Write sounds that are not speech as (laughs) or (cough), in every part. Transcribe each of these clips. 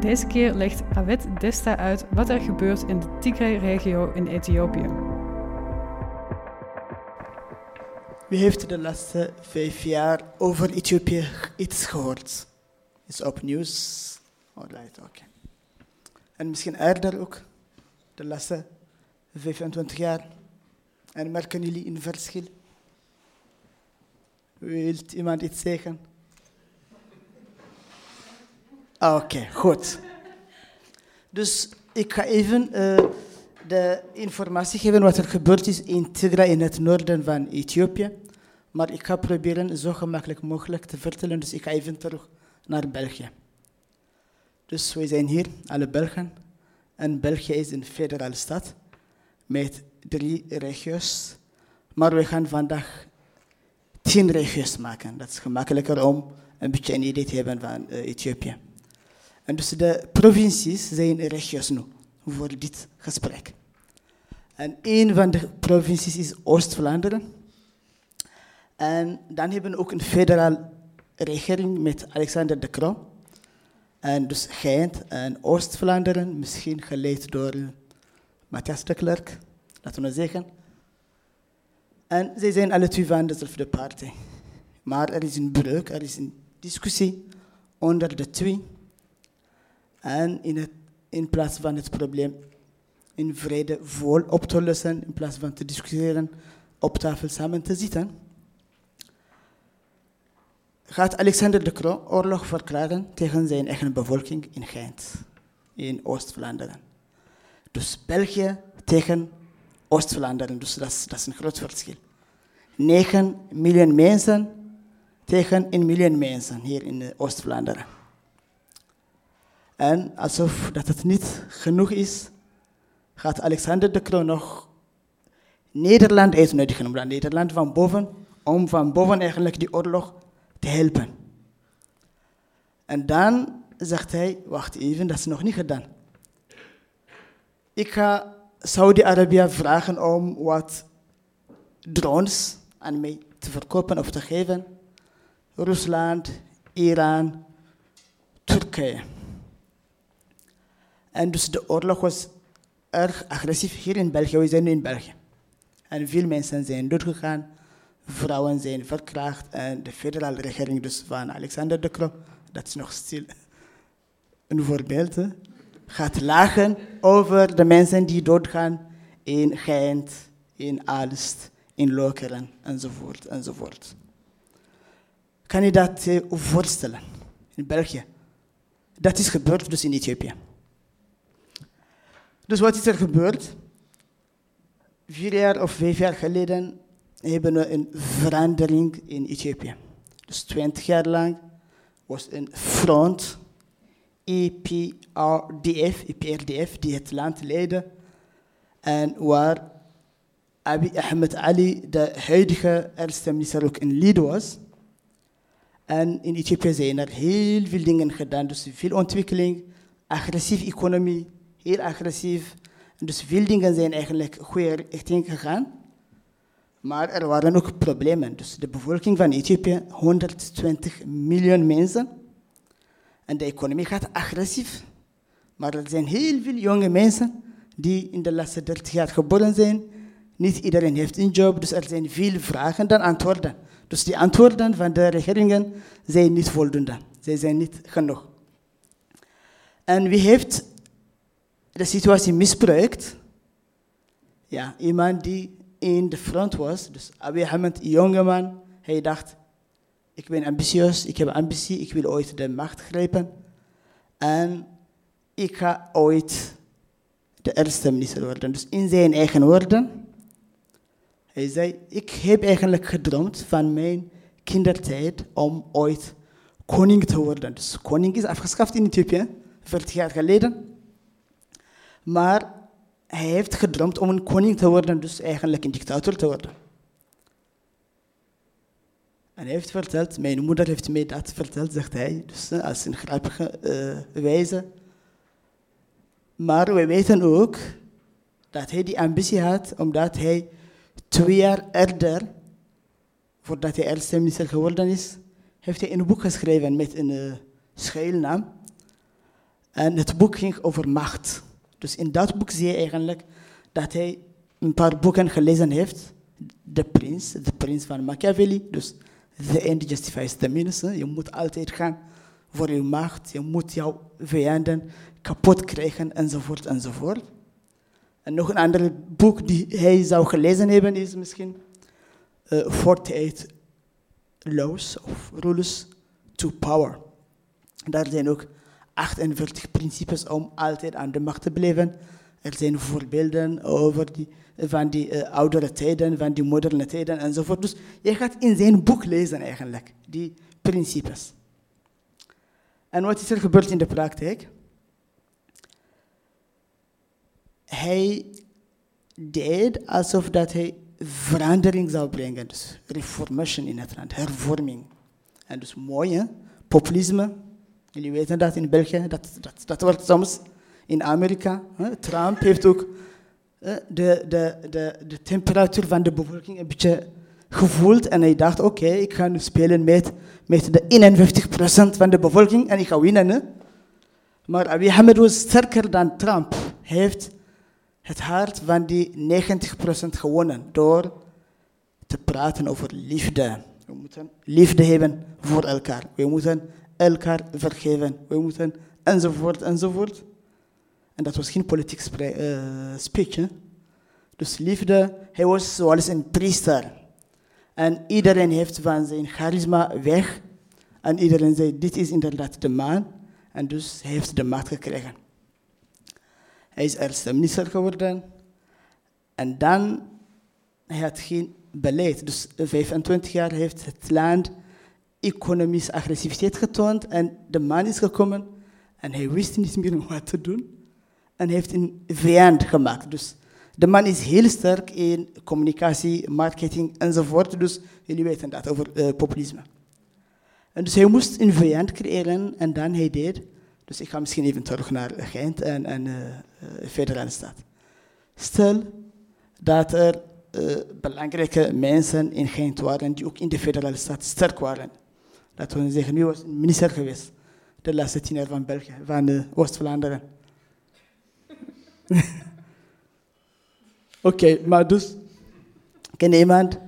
Deze keer legt Awet Desta uit wat er gebeurt in de Tigray-regio in Ethiopië. Wie heeft de laatste vijf jaar over Ethiopië iets gehoord? Is op nieuws. Alright, oké. En misschien eerder ook, de laatste 25 jaar. En merken jullie een verschil? Wilt iemand iets zeggen? Oké, goed. Dus ik ga even uh, de informatie geven wat er gebeurd is in Tigray in het noorden van Ethiopië. Maar ik ga proberen zo gemakkelijk mogelijk te vertellen, dus ik ga even terug naar België. Dus we zijn hier, alle Belgen. En België is een federale stad met drie regio's. Maar we gaan vandaag tien regio's maken. Dat is gemakkelijker om een beetje een idee te hebben van uh, Ethiopië. En dus de provincies zijn regio's nu voor dit gesprek. En een van de provincies is Oost-Vlaanderen. En dan hebben we ook een federale regering met Alexander de Croo. En dus Gent en Oost-Vlaanderen, misschien geleid door Matthias de Klerk, laten we zeggen. En zij zijn alle twee van dezelfde partij. Maar er is een breuk, er is een discussie onder de twee. En in, het, in plaats van het probleem in vrede vol op te lossen, in plaats van te discussiëren, op tafel samen te zitten, gaat Alexander de Croo oorlog verklaren tegen zijn eigen bevolking in Gent, in Oost-Vlaanderen. Dus België tegen Oost-Vlaanderen, dus dat is, dat is een groot verschil. 9 miljoen mensen tegen 1 miljoen mensen hier in Oost-Vlaanderen. En alsof dat het niet genoeg is, gaat Alexander de Croo nog Nederland uitnodigen, om Nederland van boven, om van boven eigenlijk die oorlog te helpen. En dan zegt hij, wacht even, dat is nog niet gedaan. Ik ga Saudi-Arabië vragen om wat drones aan mij te verkopen of te geven. Rusland, Iran, Turkije. En dus de oorlog was erg agressief hier in België. We zijn nu in België. En veel mensen zijn doodgegaan, vrouwen zijn verkracht en de federale regering dus van Alexander de Croo, dat is nog stil een voorbeeld, gaat lachen over de mensen die doodgaan in Gent, in Aalst, in Lokeren enzovoort enzovoort. Kan je dat uh, voorstellen in België? Dat is gebeurd dus in Ethiopië. Dus wat is er gebeurd? Vier jaar of vijf jaar geleden hebben we een verandering in Ethiopië. Dus twintig jaar lang was een front, EPRDF, EPRDF die het land leidde. En waar Abiy Ahmed Ali, de huidige eerste minister, ook een lead was. En in Ethiopië zijn er heel veel dingen gedaan. Dus veel ontwikkeling, agressieve economie, heel agressief. Dus veel dingen zijn eigenlijk goede richting gegaan. Maar er waren ook problemen. Dus de bevolking van Ethiopië, 120 miljoen mensen. En de economie gaat agressief. Maar er zijn heel veel jonge mensen die in de laatste 30 jaar geboren zijn. Niet iedereen heeft een job, dus er zijn veel vragen dan antwoorden. Dus die antwoorden van de regeringen zijn niet voldoende. Zij zijn niet genoeg. En wie heeft de situatie misbruikt? Ja, iemand die in de front was, dus Abiy Ahmed, een jongeman, hij dacht, ik ben ambitieus, ik heb ambitie, ik wil ooit de macht grijpen. En ik ga ooit de eerste minister worden. Dus in zijn eigen woorden, hij zei, ik heb eigenlijk gedroomd van mijn kindertijd om ooit koning te worden. Dus koning is afgeschaft in Ethiopië, 40 jaar geleden. Maar hij heeft gedroomd om een koning te worden, dus eigenlijk een dictator te worden. En hij heeft verteld, mijn moeder heeft mij dat verteld, zegt hij, dus eh, als een grappige uh, wijze. Maar we weten ook dat hij die ambitie had, omdat hij twee jaar eerder, voordat hij eerste minister geworden is, heeft hij een boek geschreven met een uh, schuilnaam. En het boek ging over macht. Dus in dat boek zie je eigenlijk dat hij een paar boeken gelezen heeft. De Prins, de Prins van Machiavelli. Dus the end justifies the means. Je moet altijd gaan voor je macht. Je moet jouw vijanden kapot krijgen, enzovoort, enzovoort. En nog een ander boek die hij zou gelezen hebben is misschien uh, eh, 48 Laws of Rules to Power. Daar zijn ook 48 principes om altijd aan de macht te blijven. Er zijn voorbeelden over die, van die uh, oudere tijden, van die moderne tijden enzovoort. Dus je gaat in zijn boek lezen eigenlijk, die principes. En wat is er gebeurd in de praktijk? Hij deed alsof dat hij verandering zou brengen, dus reformation in het land, hervorming. En dus mooi, populisme, Jullie weten dat in België, dat, dat, dat wordt soms in Amerika. Trump heeft ook de, de, de, de temperatuur van de bevolking een beetje gevoeld. En hij dacht, oké, ik ga nu spelen met, met de 51% van de bevolking en ik ga winnen. Maar Abiy Ahmed was sterker dan Trump. Hij heeft het hart van die 90% gewonnen door te praten over liefde. We moeten liefde hebben voor elkaar. We moeten elkaar vergeven. We moeten enzovoort enzovoort. En dat was geen politiek uh, speech. Dus liefde, hij was zoals een priester. En iedereen heeft van zijn charisma weg. En iedereen zei, dit is inderdaad de man. En dus hij heeft de macht gekregen. Hij is eerste minister geworden. En dan, hij had geen beleid. Dus 25 jaar heeft het land economische agressiviteit getoond en de man is gekomen en hij wist niet meer wat te doen. En heeft een vijand gemaakt. Dus de man is heel sterk in communicatie, marketing enzovoort. Dus jullie weten dat over uh, populisme. En dus hij moest een vijand creëren en dan hij deed. Dus ik ga misschien even terug naar Gent en, en uh, federale staat. Stel dat er uh, belangrijke mensen in Gent waren die ook in de federale staat sterk waren laten we zeggen, nu was minister geweest. De laatste tien jaar van België, van Oost-Vlaanderen. (laughs) Oké, maar dus, ken iemand?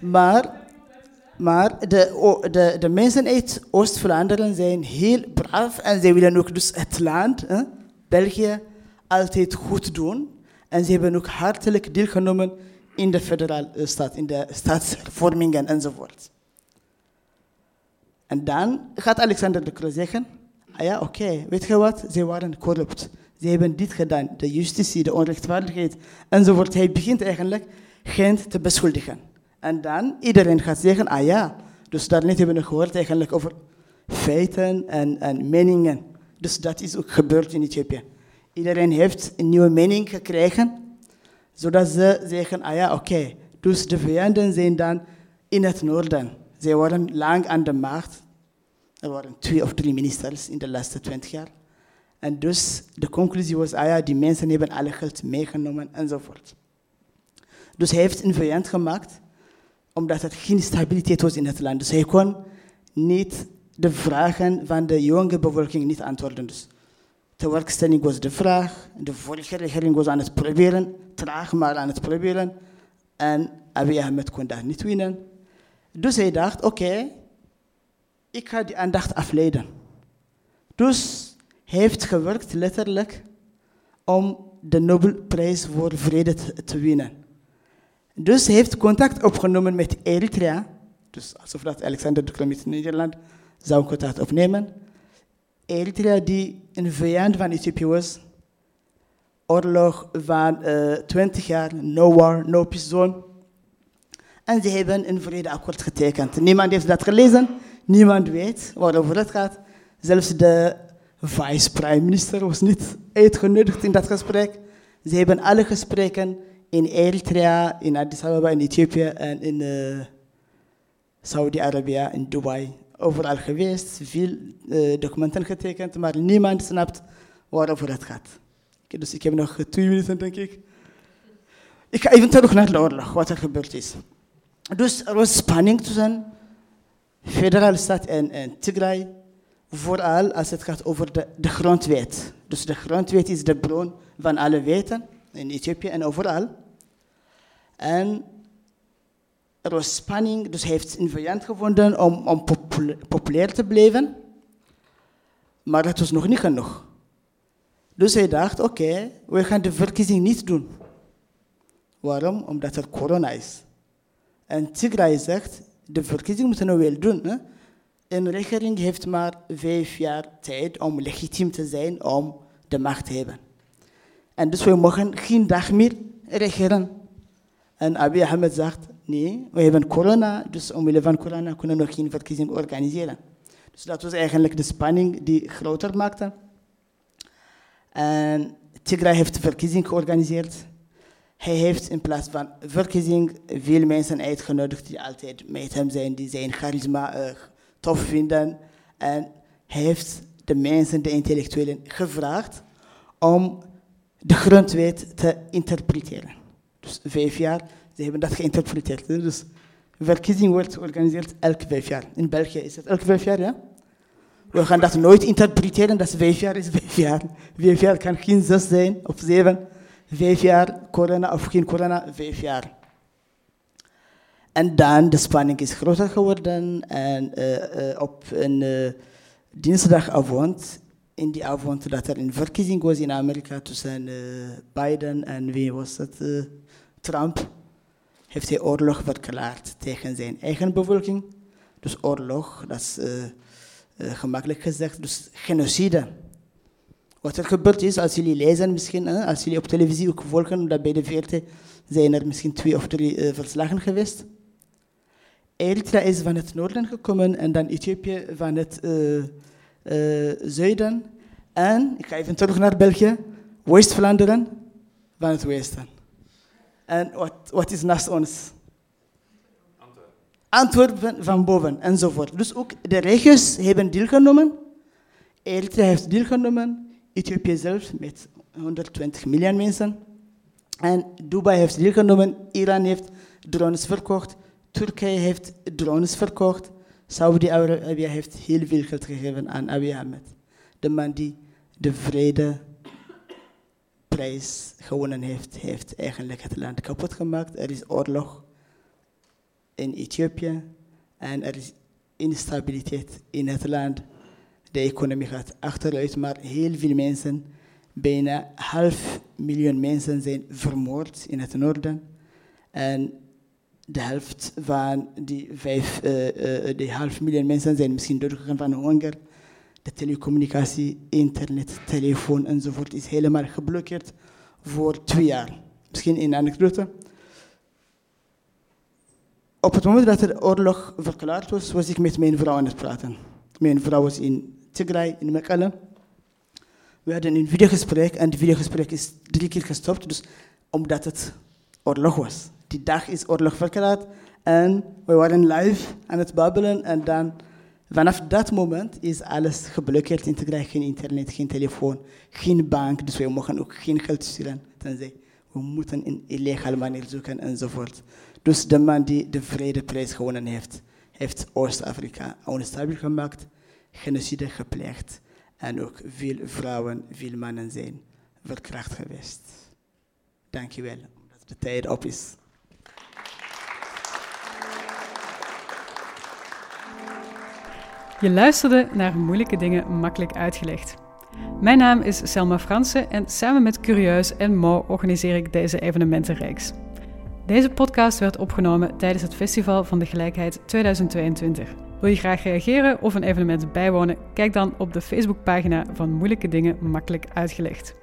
Maar, maar de, de, de mensen uit Oost-Vlaanderen zijn heel braaf en zij willen ook dus het land, België, altijd goed doen. En ze hebben ook hartelijk deelgenomen in de federale staat, in de staatshervormingen enzovoort. En dan gaat Alexander de Croo zeggen, ah ja, oké, weet je wat, ze waren corrupt. Ze hebben dit gedaan, de justitie, de onrechtvaardigheid enzovoort. Hij begint eigenlijk Gent te beschuldigen. En dan iedereen gaat zeggen, ah ja, dus daarnet hebben we gehoord eigenlijk over feiten en, en meningen. Dus dat is ook gebeurd in Ethiopië. Iedereen heeft een nieuwe mening gekregen, zodat ze zeggen, ah ja, oké, dus de vijanden zijn dan in het noorden. Zij waren lang aan de macht. Er waren twee of drie ministers in de laatste twintig jaar. En dus de conclusie was, ah die mensen hebben alle geld meegenomen enzovoort. Dus hij heeft een gemaakt, omdat er geen stabiliteit was in het land. Dus hij kon niet de vragen van de jonge bevolking niet antwoorden. Dus de werkstelling was de vraag, de vorige regering was aan het proberen, traag maar aan het proberen. En Abiy Ahmed kon daar niet winnen. Dus hij dacht, oké, ik ga die aandacht afleiden. Dus hij heeft gewerkt letterlijk om de Nobelprijs voor vrede te, winnen. Dus hij heeft contact opgenomen met Eritrea, dus alsof dat Alexander de in Nederland zou contact opnemen. Eritrea die een vijand van Ethiopië was, oorlog van uh, eh, 20 jaar, no war, no peace zone. En ze hebben een vredeakkoord getekend. Niemand heeft dat gelezen, niemand weet waarover het gaat. Zelfs de vice-prime minister was niet uitgenodigd in dat gesprek. Ze hebben alle gesprekken in Eritrea, in Addis Ababa, in Ethiopië en in uh, Saudi-Arabië, in Dubai. Overal geweest, veel uh, documenten getekend, maar niemand snapt waarover het gaat. Dus ik heb nog twee minuten, denk ik. Ik ga even terug naar de oorlog, wat er gebeurd is. Dus er was spanning tussen de federale staat en, Tigray, vooral als het gaat over de, de grondwet. Dus de grondwet is de bron van alle weten in Ethiopië en overal. En er was spanning, dus hij heeft een vijand gevonden om, om populair te blijven. Maar dat was nog niet genoeg. Dus hij dacht, oké, we gaan de verkiezing niet doen. Waarom? Omdat er corona is. En Tigray zegt, de verkiezing moeten we wel doen. Hè? Een regering heeft maar vijf jaar tijd om legitiem te zijn, om de macht te hebben. En dus we mogen geen dag meer regeren. En Abiy Ahmed zegt, nee, we hebben corona, dus omwille van corona kunnen we nog geen verkiezing organiseren. Dus dat was eigenlijk de spanning die groter maakte. En Tigray heeft de verkiezing georganiseerd. Hij heeft in plaats van verkiezing veel mensen uitgenodigd die altijd met hem zijn, die zijn charisma uh, tof vinden. En hij heeft de mensen, de intellectuelen, gevraagd om de grondwet te interpreteren. Dus vijf jaar, ze hebben dat geïnterpreteerd. Dus verkiezing wordt georganiseerd elke vijf jaar. In België is het elke vijf jaar, ja? We gaan dat nooit interpreteren, dat vijf jaar is vijf jaar. Vijf jaar kan geen zes zijn of zeven. Vijf jaar corona of geen corona, vijf jaar. En dan, de spanning is groter geworden. En uh, uh, op een uh, dinsdagavond, in die avond dat er een verkiezing was in Amerika tussen Biden en wie was het? Trump, heeft hij oorlog verklaard tegen zijn eigen bevolking. Dus oorlog, dat is gemakkelijk gezegd, dus genocide. Wat er gebeurd is, als jullie lezen misschien, hè, als jullie op televisie ook volgen, dat bij de VRT zijn er misschien twee of drie verslagen geweest. Eritrea is van het noorden gekomen en dan Ethiopië van het uh, uh, zuiden. En, ik ga even terug naar België, West-Vlaanderen van het westen. En wat, wat is naast ons? Antwerpen. Antwerpen van boven, enzovoort. Dus ook de regio's hebben deelgenomen. Eritrea heeft deelgenomen, Ethiopië zelf met 120 miljoen mensen. En Dubai heeft deelgenomen, Iran heeft drones verkocht, Turkije heeft drones verkocht. Saudi-Arabië heeft heel veel geld gegeven aan Abiy Ahmed. De man die de vredeprijs gewonnen heeft, heeft eigenlijk het land kapot gemaakt. Er is oorlog in Ethiopië en er is instabiliteit in het land. De economie gaat achteruit, maar heel veel mensen, bijna half miljoen mensen zijn vermoord in het noorden. En de helft van die, vijf, uh, uh, die half miljoen mensen zijn misschien doorgegaan van honger. De telecommunicatie, internet, telefoon enzovoort is helemaal geblokkeerd voor twee jaar. Misschien een anekdote. Op het moment dat de oorlog verklaard was, was ik met mijn vrouw aan het praten. Mijn vrouw was in Tigray, in Mekelle. We hadden een videogesprek en het videogesprek is drie keer gestopt, dus omdat het oorlog was die dag is oorlog verklaard. En we waren live aan het babbelen. En dan, vanaf dat moment is alles geblokkeerd in Tigray. Geen internet, geen telefoon, geen bank. Dus we mogen ook geen geld sturen. Tenzij we moeten een illegale manier zoeken enzovoort. Dus de man die de vredeprijs gewonnen heeft, heeft Oost-Afrika onstabiel gemaakt, genocide gepleegd. En ook veel vrouwen, veel mannen zijn verkracht geweest. Dankjewel, omdat de tijd op is. Je luisterde naar moeilijke dingen makkelijk uitgelegd. Mijn naam is Selma Fransen en samen met Curieus en Mo organiseer ik deze evenementenreeks. Deze podcast werd opgenomen tijdens het Festival van de Gelijkheid 2022. Wil je graag reageren of een evenement bijwonen? Kijk dan op de Facebookpagina van Moeilijke Dingen Makkelijk Uitgelegd.